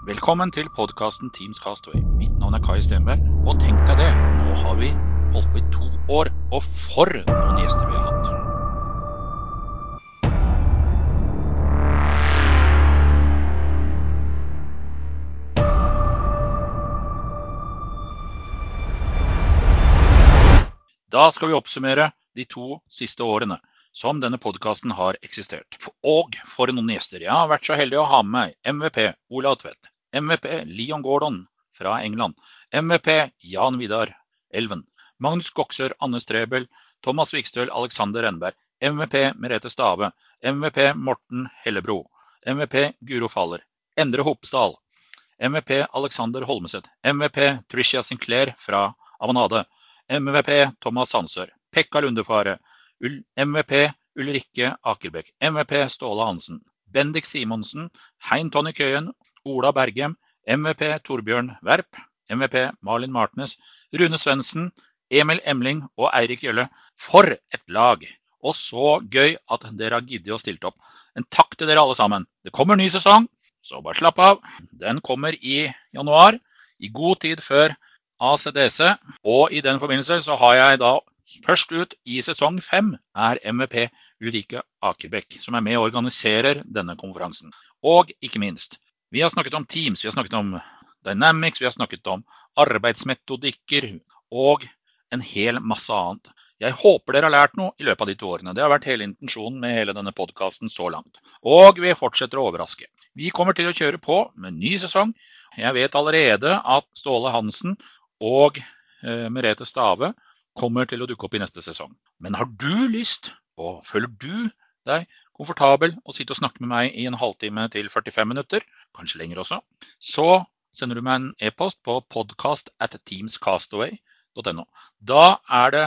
Velkommen til podkasten Teams Castaway. Mitt navn er Kai Stenberg. Og tenk deg det, nå har vi holdt på i to år, og for noen gjester vi har hatt. Da skal vi oppsummere de to siste årene som denne podkasten har eksistert. Og for noen gjester. Jeg har vært så heldig å ha med meg MVP Ola Tvedt, MVP Leon Gordon fra England, MVP Jan Vidar Elven, Magnus Goksør, Anne Strebel, Thomas Vikstøl, Alexander Renberg, MVP Merete Stave, MVP Morten Hellebro, MVP Guro Faller, Endre Hopsdal, MVP Alexander Holmeseth. MVP Tricia Sinclair fra Avanade, MVP Thomas Sandsør, Pekka Lundefare, MVP Ulrikke Akerbekk, MVP Ståle Hansen, Bendik Simonsen, Hein Tonny Køyen, Ola Bergem, MVP Torbjørn Verp, MVP Malin Martnes, Rune Svendsen, Emil Emling og Eirik Gjølle. For et lag! Og så gøy at dere har giddet å stille opp. En takk til dere alle sammen. Det kommer ny sesong, så bare slapp av. Den kommer i januar, i god tid før ACDC. Og i den forbindelse så har jeg da Først ut i sesong fem er MVP Ulrike Akerbekk, som er med og organiserer denne konferansen. Og ikke minst, vi har snakket om Teams, vi har snakket om Dynamics, vi har snakket om arbeidsmetodikker og en hel masse annet. Jeg håper dere har lært noe i løpet av de to årene. Det har vært hele intensjonen med hele denne podkasten så langt. Og vi fortsetter å overraske. Vi kommer til å kjøre på med ny sesong. Jeg vet allerede at Ståle Hansen og eh, Merete Stave kommer til å dukke opp i neste sesong. Men har du lyst, og føler du deg komfortabel å sitte og snakke med meg i en halvtime til 45 minutter, kanskje lenger også, så sender du meg en e-post på podcast at teamscastaway.no. Da er det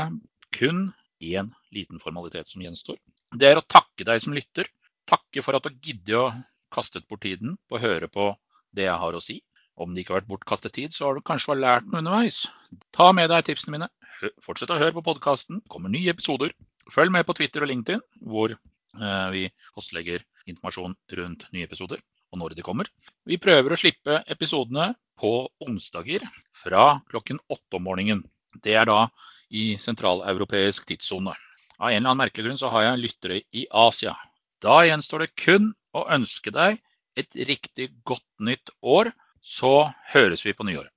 kun én liten formalitet som gjenstår. Det er å takke deg som lytter. Takke for at du gidder å kastet bort tiden på å høre på det jeg har å si. Om det ikke har vært bortkastet tid, så har du kanskje lært noe underveis. Ta med deg tipsene mine. Fortsett å høre på podkasten. Det kommer nye episoder. Følg med på Twitter og LinkedIn, hvor eh, vi postlegger informasjon rundt nye episoder og når de kommer. Vi prøver å slippe episodene på onsdager fra klokken åtte om morgenen. Det er da i sentraleuropeisk tidssone. Av en eller annen merkelig grunn så har jeg lyttere i Asia. Da gjenstår det kun å ønske deg et riktig godt nytt år så høres vi på nyåret.